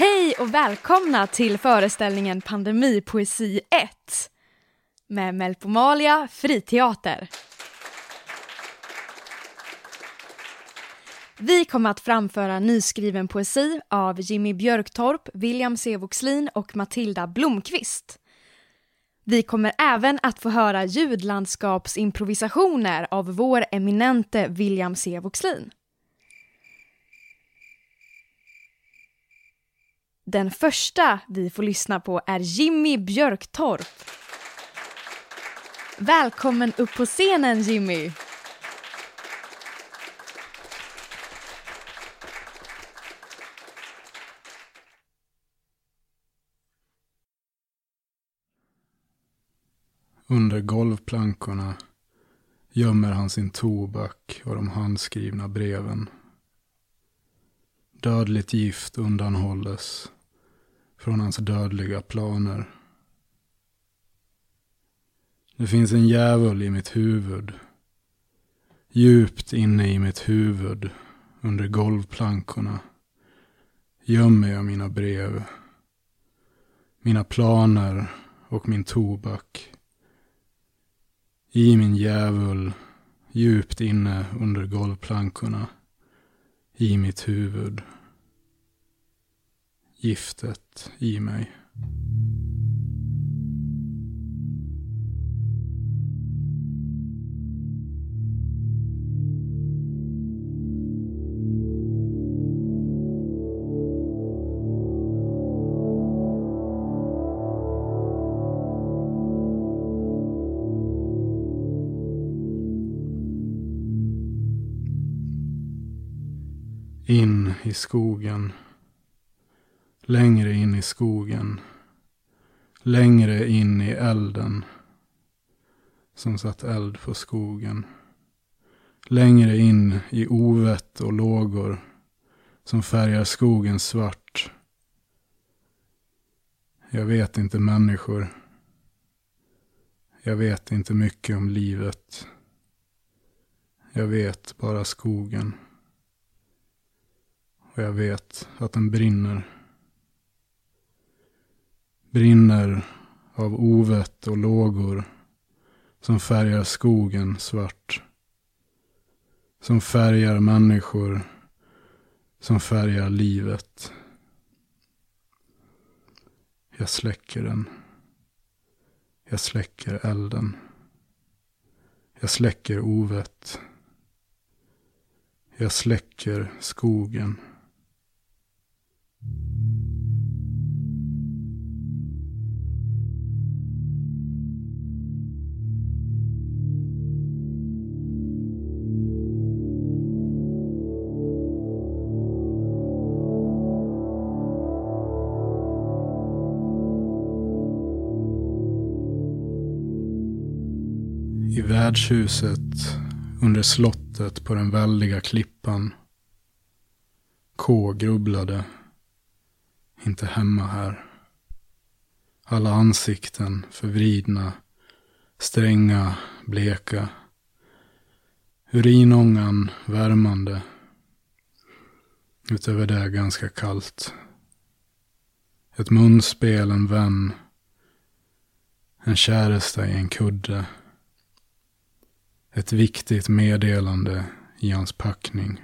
Hej och välkomna till föreställningen Pandemipoesi 1 med Melpomalia Friteater. Vi kommer att framföra nyskriven poesi av Jimmy Björktorp, William C. Voxlin och Matilda Blomqvist. Vi kommer även att få höra ljudlandskapsimprovisationer av vår eminente William C. Voxlin. Den första vi får lyssna på är Jimmy Björktorp. Välkommen upp på scenen Jimmy! Under golvplankorna gömmer han sin tobak och de handskrivna breven. Dödligt gift undanhålles från hans dödliga planer. Det finns en djävul i mitt huvud. Djupt inne i mitt huvud, under golvplankorna, gömmer jag mina brev, mina planer och min tobak. I min djävul, djupt inne under golvplankorna, i mitt huvud. Giftet i mig. In i skogen. Längre in i skogen. Längre in i elden. Som satt eld på skogen. Längre in i ovett och lågor. Som färgar skogen svart. Jag vet inte människor. Jag vet inte mycket om livet. Jag vet bara skogen. Och jag vet att den brinner. Brinner av ovett och lågor som färgar skogen svart. Som färgar människor. Som färgar livet. Jag släcker den. Jag släcker elden. Jag släcker ovett. Jag släcker skogen. Värdshuset under slottet på den väldiga klippan. K grubblade. Inte hemma här. Alla ansikten förvridna, stränga, bleka. Urinångan värmande. Utöver det ganska kallt. Ett munspel, en vän. En käresta i en kudde. Ett viktigt meddelande i hans packning.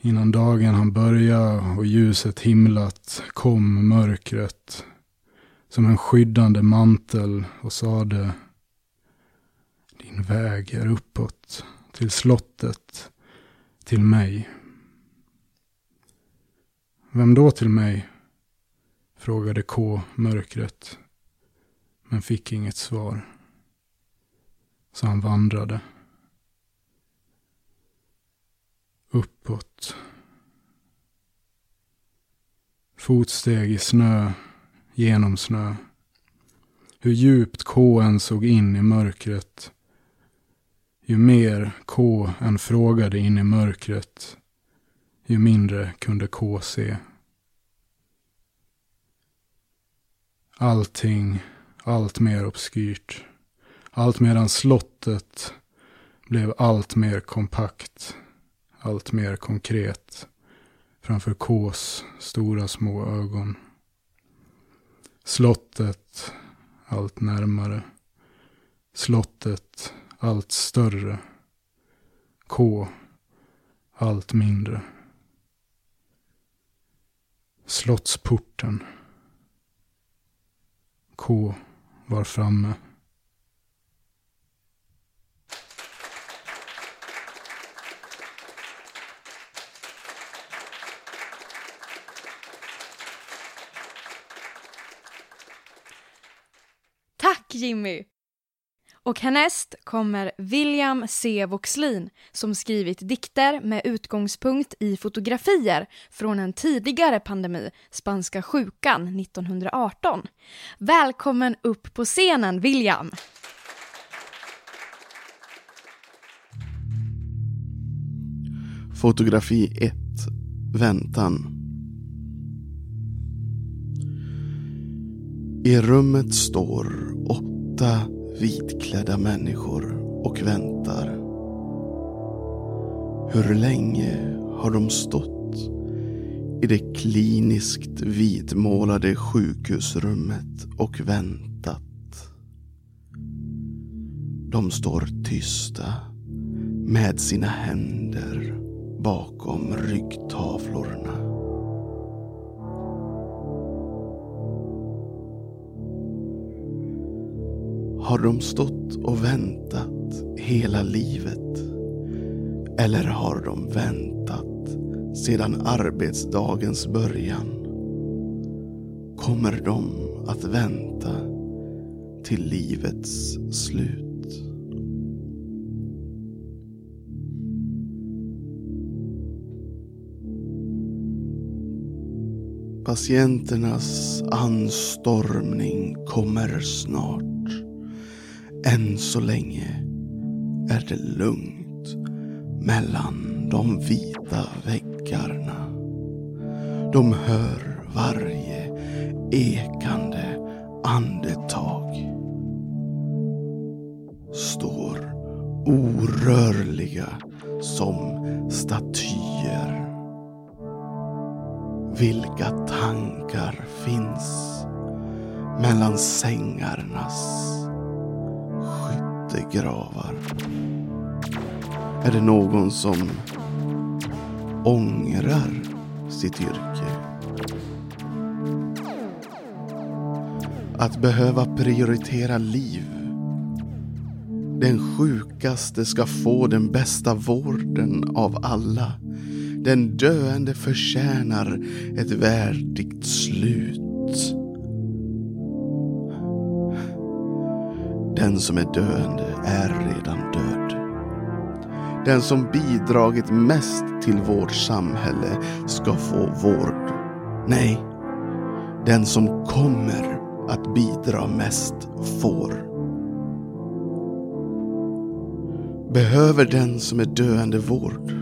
Innan dagen han började och ljuset himlat kom mörkret som en skyddande mantel och sade Din väg är uppåt till slottet, till mig. Vem då till mig? frågade K mörkret men fick inget svar. Så han vandrade. Uppåt. Fotsteg i snö, genom snö. Hur djupt K än såg in i mörkret. Ju mer K än frågade in i mörkret. Ju mindre kunde K se. Allting allt mer obskyrt. Allt medan slottet blev allt mer kompakt, allt mer konkret, framför Ks stora små ögon. Slottet allt närmare. Slottet allt större. K allt mindre. Slottsporten. K var framme. Tack Jimmy! Och härnäst kommer William C. Voxlin som skrivit dikter med utgångspunkt i fotografier från en tidigare pandemi, spanska sjukan 1918. Välkommen upp på scenen William! Fotografi 1. Väntan. I rummet står åtta vitklädda människor och väntar. Hur länge har de stått i det kliniskt vitmålade sjukhusrummet och väntat? De står tysta med sina händer bakom ryggtavlorna. Har de stått och väntat hela livet? Eller har de väntat sedan arbetsdagens början? Kommer de att vänta till livets slut? Patienternas anstormning kommer snart. Än så länge är det lugnt mellan de vita väggarna. De hör varje ekande andetag. Står orörliga som statyer. Vilka tankar finns mellan sängarnas skyttegravar? Är det någon som ångrar sitt yrke? Att behöva prioritera liv. Den sjukaste ska få den bästa vården av alla. Den döende förtjänar ett värdigt slut. Den som är döende är redan död. Den som bidragit mest till vårt samhälle ska få vård. Nej, den som kommer att bidra mest får. Behöver den som är döende vård?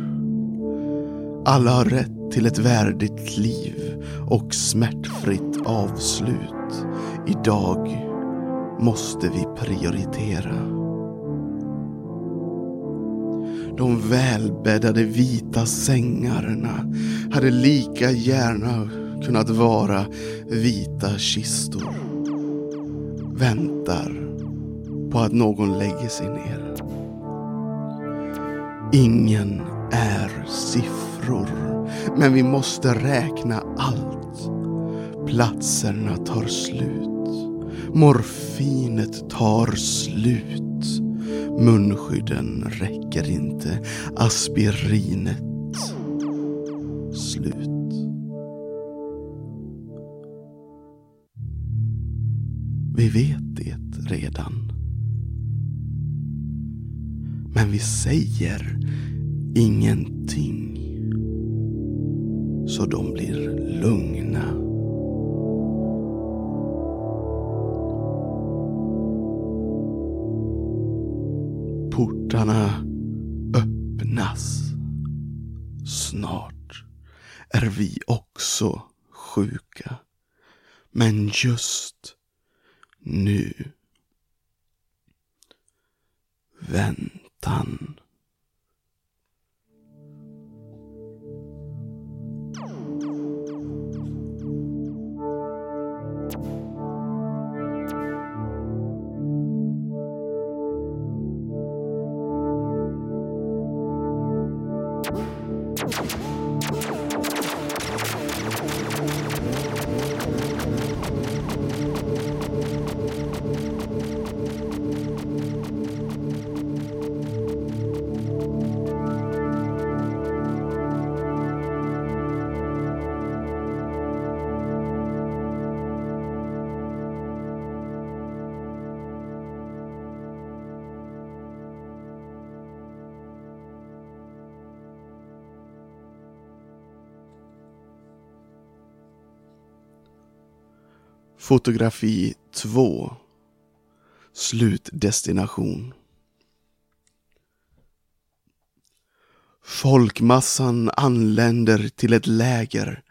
Alla har rätt till ett värdigt liv och smärtfritt avslut. Idag måste vi prioritera. De välbäddade vita sängarna hade lika gärna kunnat vara vita kistor. Väntar på att någon lägger sig ner. Ingen är siffror, men vi måste räkna allt. Platserna tar slut. Morfinet tar slut. Munskydden räcker inte. Aspirinet slut. Vi vet det redan. Men vi säger ingenting. Så de blir lugna. Portarna öppnas. Snart är vi också sjuka. Men just nu. Väntan. Fotografi 2 Slutdestination Folkmassan anländer till ett läger.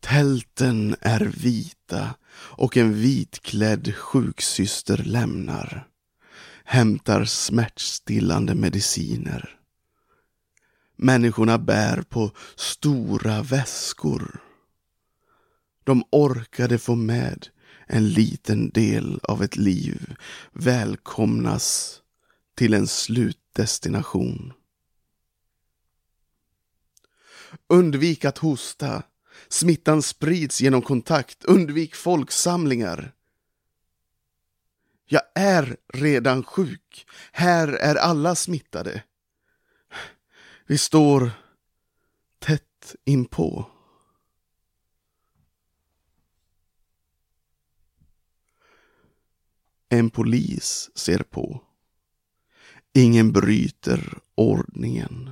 Tälten är vita och en vitklädd sjuksyster lämnar. Hämtar smärtstillande mediciner. Människorna bär på stora väskor. De orkade få med en liten del av ett liv välkomnas till en slutdestination. Undvik att hosta. Smittan sprids genom kontakt. Undvik folksamlingar. Jag är redan sjuk. Här är alla smittade. Vi står tätt inpå. En polis ser på. Ingen bryter ordningen.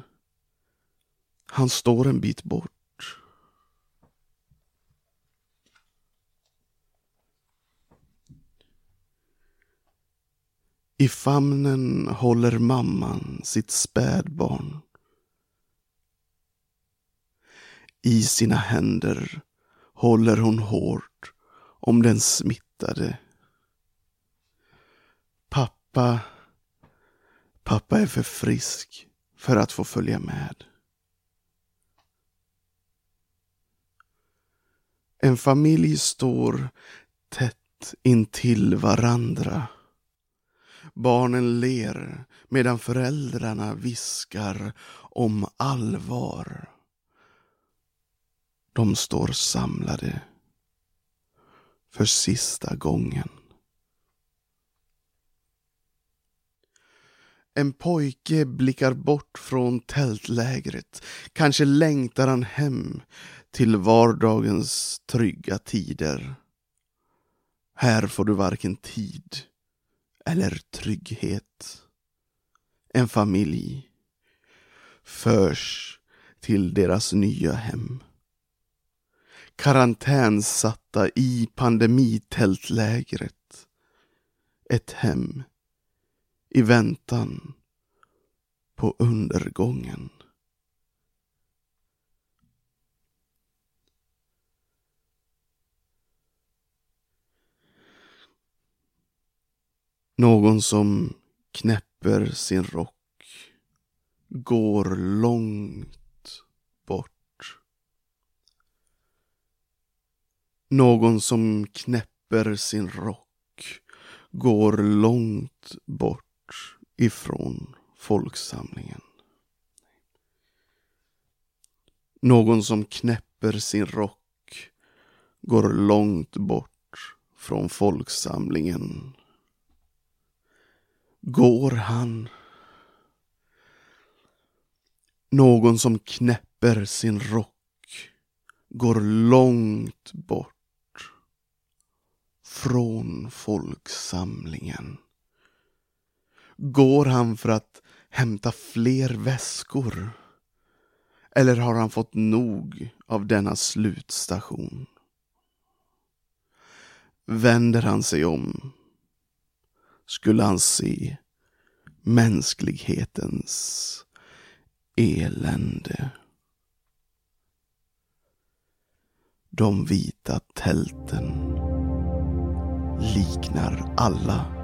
Han står en bit bort. I famnen håller mamman sitt spädbarn. I sina händer håller hon hårt om den smittade. Pappa, pappa är för frisk för att få följa med. En familj står tätt intill varandra. Barnen ler medan föräldrarna viskar om allvar. De står samlade för sista gången. En pojke blickar bort från tältlägret. Kanske längtar han hem till vardagens trygga tider. Här får du varken tid eller trygghet. En familj förs till deras nya hem. Karantänsatta i pandemitältlägret. Ett hem i väntan på undergången. Någon som knäpper sin rock går långt bort. Någon som knäpper sin rock går långt bort ifrån folksamlingen. Någon som knäpper sin rock går långt bort från folksamlingen går han. Någon som knäpper sin rock går långt bort från folksamlingen. Går han för att hämta fler väskor? Eller har han fått nog av denna slutstation? Vänder han sig om skulle han se mänsklighetens elände. De vita tälten liknar alla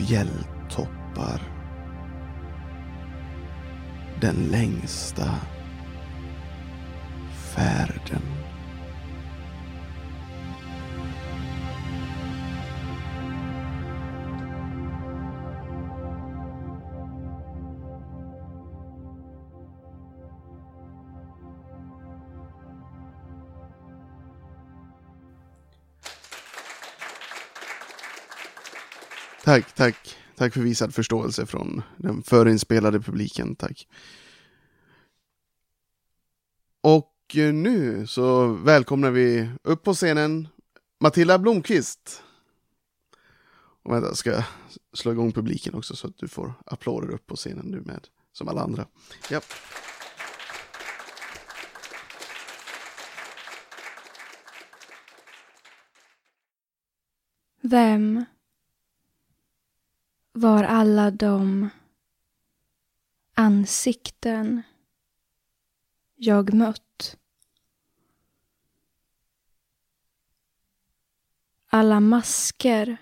fjälltoppar. Den längsta färden. Tack, tack. Tack för visad förståelse från den förinspelade publiken. Tack. Och eh, nu så välkomnar vi upp på scenen Matilda Blomqvist. Och vänta, ska jag slå igång publiken också så att du får applåder upp på scenen nu med, som alla andra. Ja. Vem var alla de ansikten jag mött? Alla masker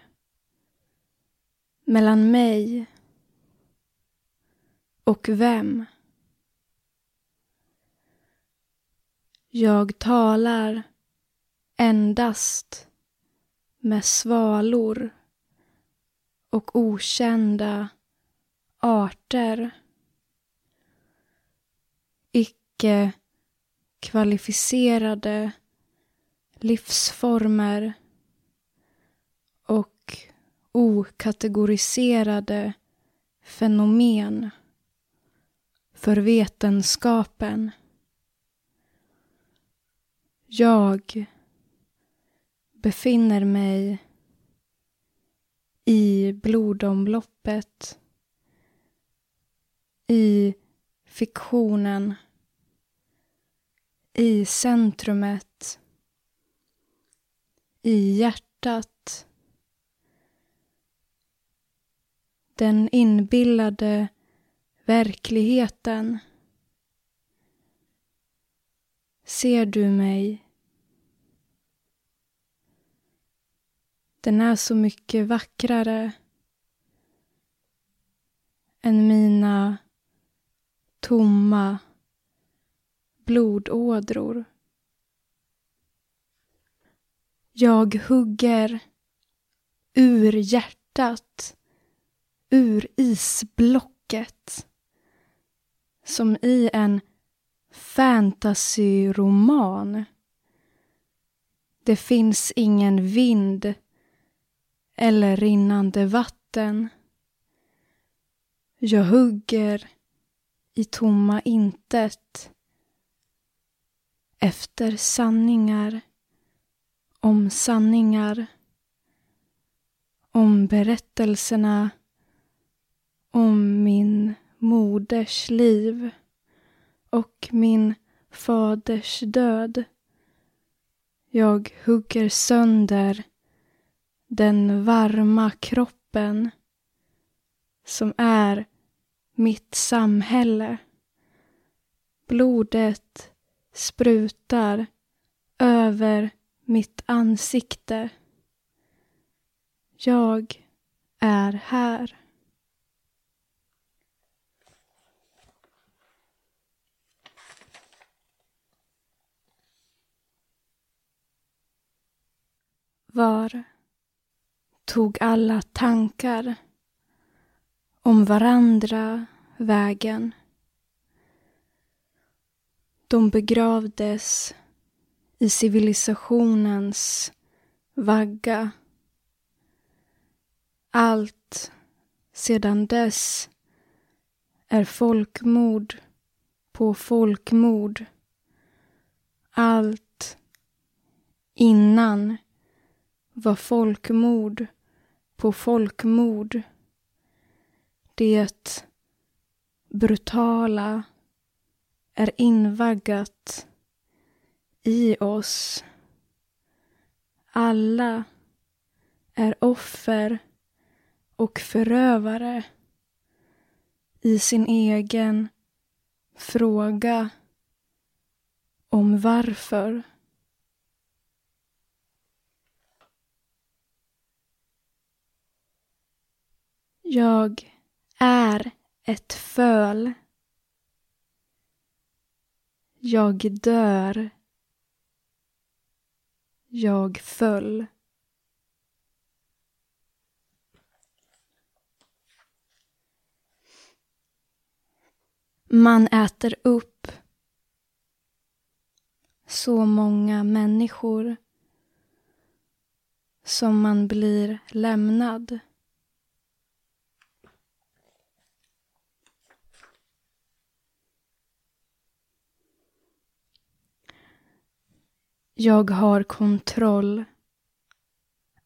mellan mig och vem? Jag talar endast med svalor och okända arter. Icke kvalificerade livsformer och okategoriserade fenomen för vetenskapen. Jag befinner mig i blodomloppet, i fiktionen, i centrumet, i hjärtat. Den inbillade verkligheten. Ser du mig? Den är så mycket vackrare än mina tomma blodådror. Jag hugger ur hjärtat, ur isblocket som i en fantasyroman. Det finns ingen vind eller rinnande vatten. Jag hugger i tomma intet efter sanningar om sanningar om berättelserna om min moders liv och min faders död. Jag hugger sönder den varma kroppen som är mitt samhälle. Blodet sprutar över mitt ansikte. Jag är här. Var tog alla tankar om varandra vägen? De begravdes i civilisationens vagga. Allt sedan dess är folkmord på folkmord. Allt innan var folkmord på folkmord. Det brutala är invaggat i oss. Alla är offer och förövare i sin egen fråga om varför. Jag är ett föl. Jag dör. Jag föll. Man äter upp så många människor som man blir lämnad. Jag har kontroll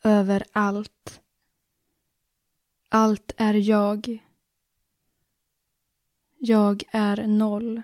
över allt. Allt är jag. Jag är noll.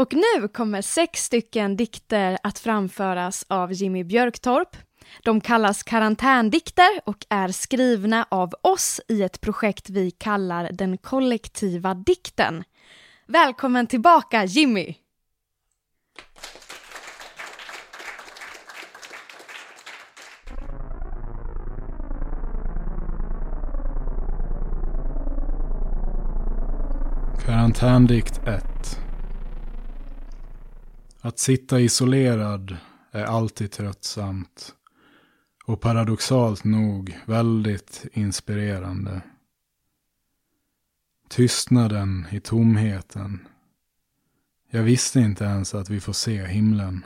Och nu kommer sex stycken dikter att framföras av Jimmy Björktorp. De kallas karantändikter och är skrivna av oss i ett projekt vi kallar den kollektiva dikten. Välkommen tillbaka Jimmy! Karantändikt 1 att sitta isolerad är alltid tröttsamt och paradoxalt nog väldigt inspirerande. Tystnaden i tomheten. Jag visste inte ens att vi får se himlen.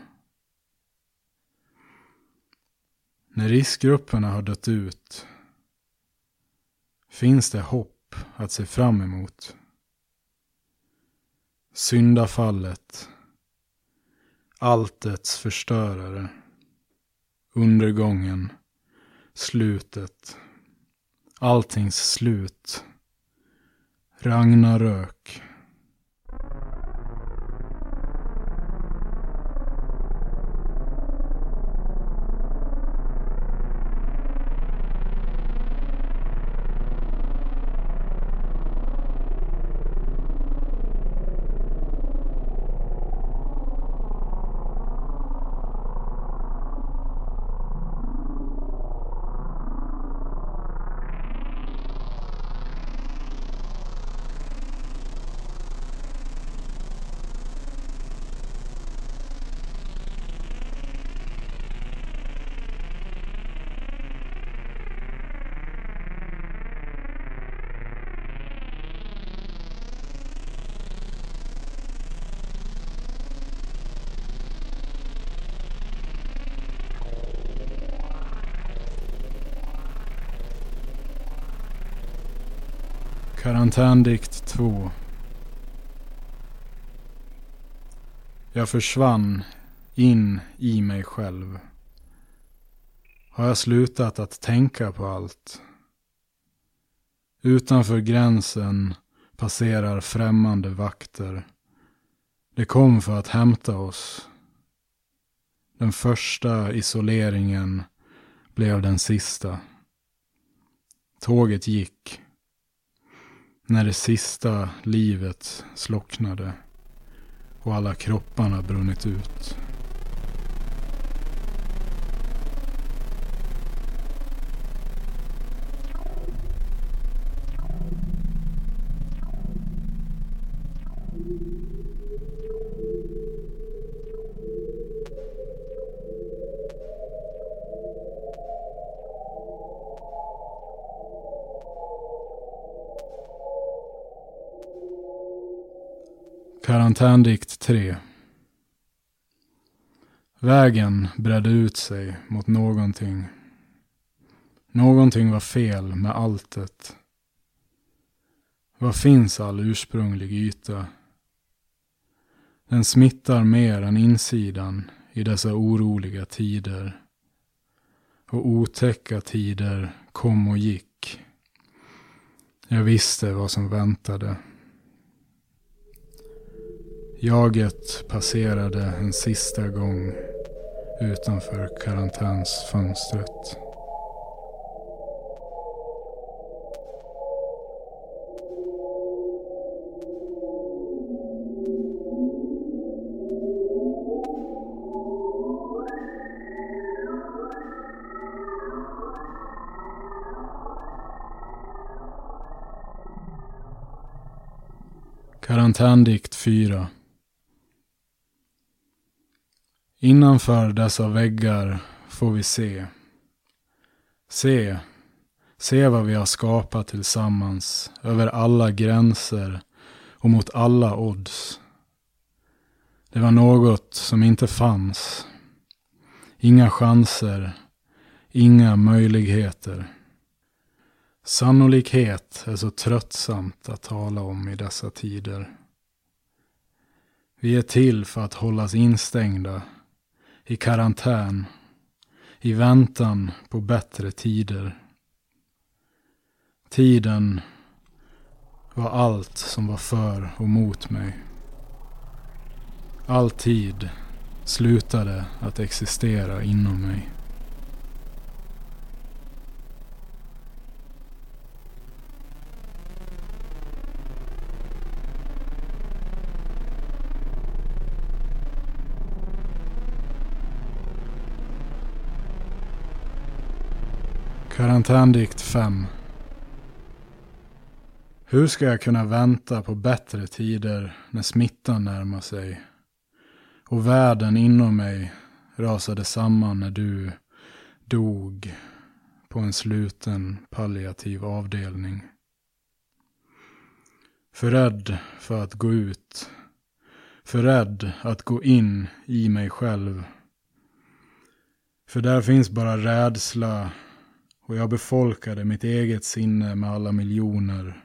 När riskgrupperna har dött ut finns det hopp att se fram emot. Syndafallet. Alltets förstörare. Undergången. Slutet. Alltings slut. Ragnarök. Karantändikt 2 Jag försvann in i mig själv. Har jag slutat att tänka på allt? Utanför gränsen passerar främmande vakter. De kom för att hämta oss. Den första isoleringen blev den sista. Tåget gick. När det sista livet slocknade och alla kropparna brunnit ut. Karantändikt 3 Vägen bredde ut sig mot någonting. Någonting var fel med alltet. Var finns all ursprunglig yta? Den smittar mer än insidan i dessa oroliga tider. Och otäcka tider kom och gick. Jag visste vad som väntade. Jaget passerade en sista gång utanför karantänsfönstret. Karantändikt 4 Innanför dessa väggar får vi se. Se, se vad vi har skapat tillsammans över alla gränser och mot alla odds. Det var något som inte fanns. Inga chanser, inga möjligheter. Sannolikhet är så tröttsamt att tala om i dessa tider. Vi är till för att hållas instängda i karantän, i väntan på bättre tider. Tiden var allt som var för och mot mig. All tid slutade att existera inom mig. Karantändikt 5 Hur ska jag kunna vänta på bättre tider när smittan närmar sig? Och världen inom mig rasade samman när du dog på en sluten palliativ avdelning. För rädd för att gå ut. För rädd att gå in i mig själv. För där finns bara rädsla och jag befolkade mitt eget sinne med alla miljoner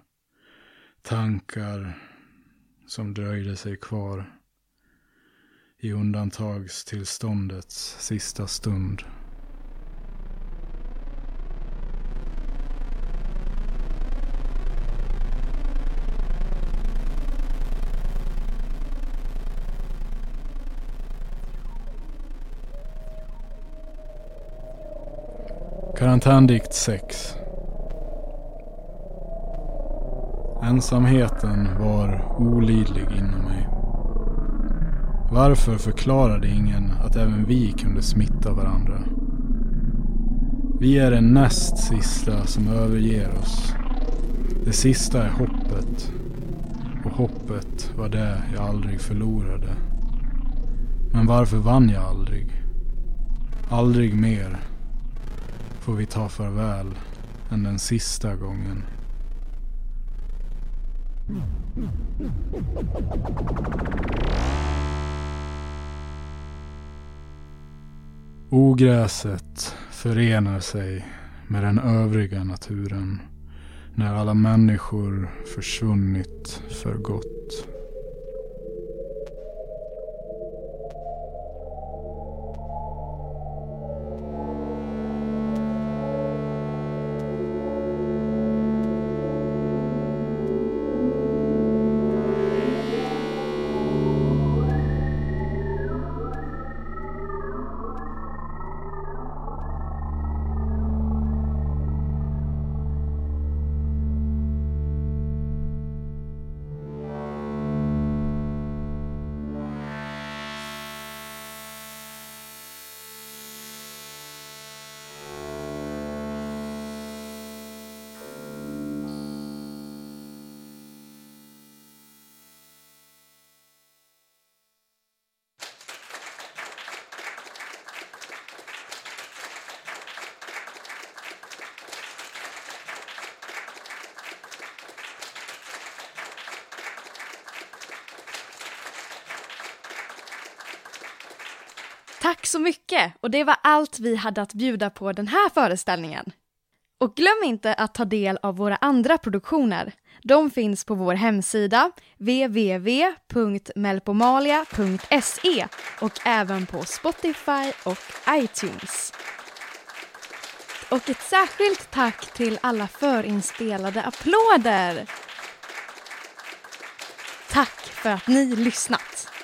tankar som dröjde sig kvar i undantagstillståndets sista stund. Karantändikt 6 Ensamheten var olidlig inom mig. Varför förklarade ingen att även vi kunde smitta varandra? Vi är det näst sista som överger oss. Det sista är hoppet. Och hoppet var det jag aldrig förlorade. Men varför vann jag aldrig? Aldrig mer får vi ta farväl än den sista gången. Ogräset förenar sig med den övriga naturen när alla människor försvunnit för gott. Tack så mycket! Och det var allt vi hade att bjuda på den här föreställningen. Och glöm inte att ta del av våra andra produktioner. De finns på vår hemsida www.melpomalia.se och även på Spotify och iTunes. Och ett särskilt tack till alla förinspelade applåder! Tack för att ni lyssnat!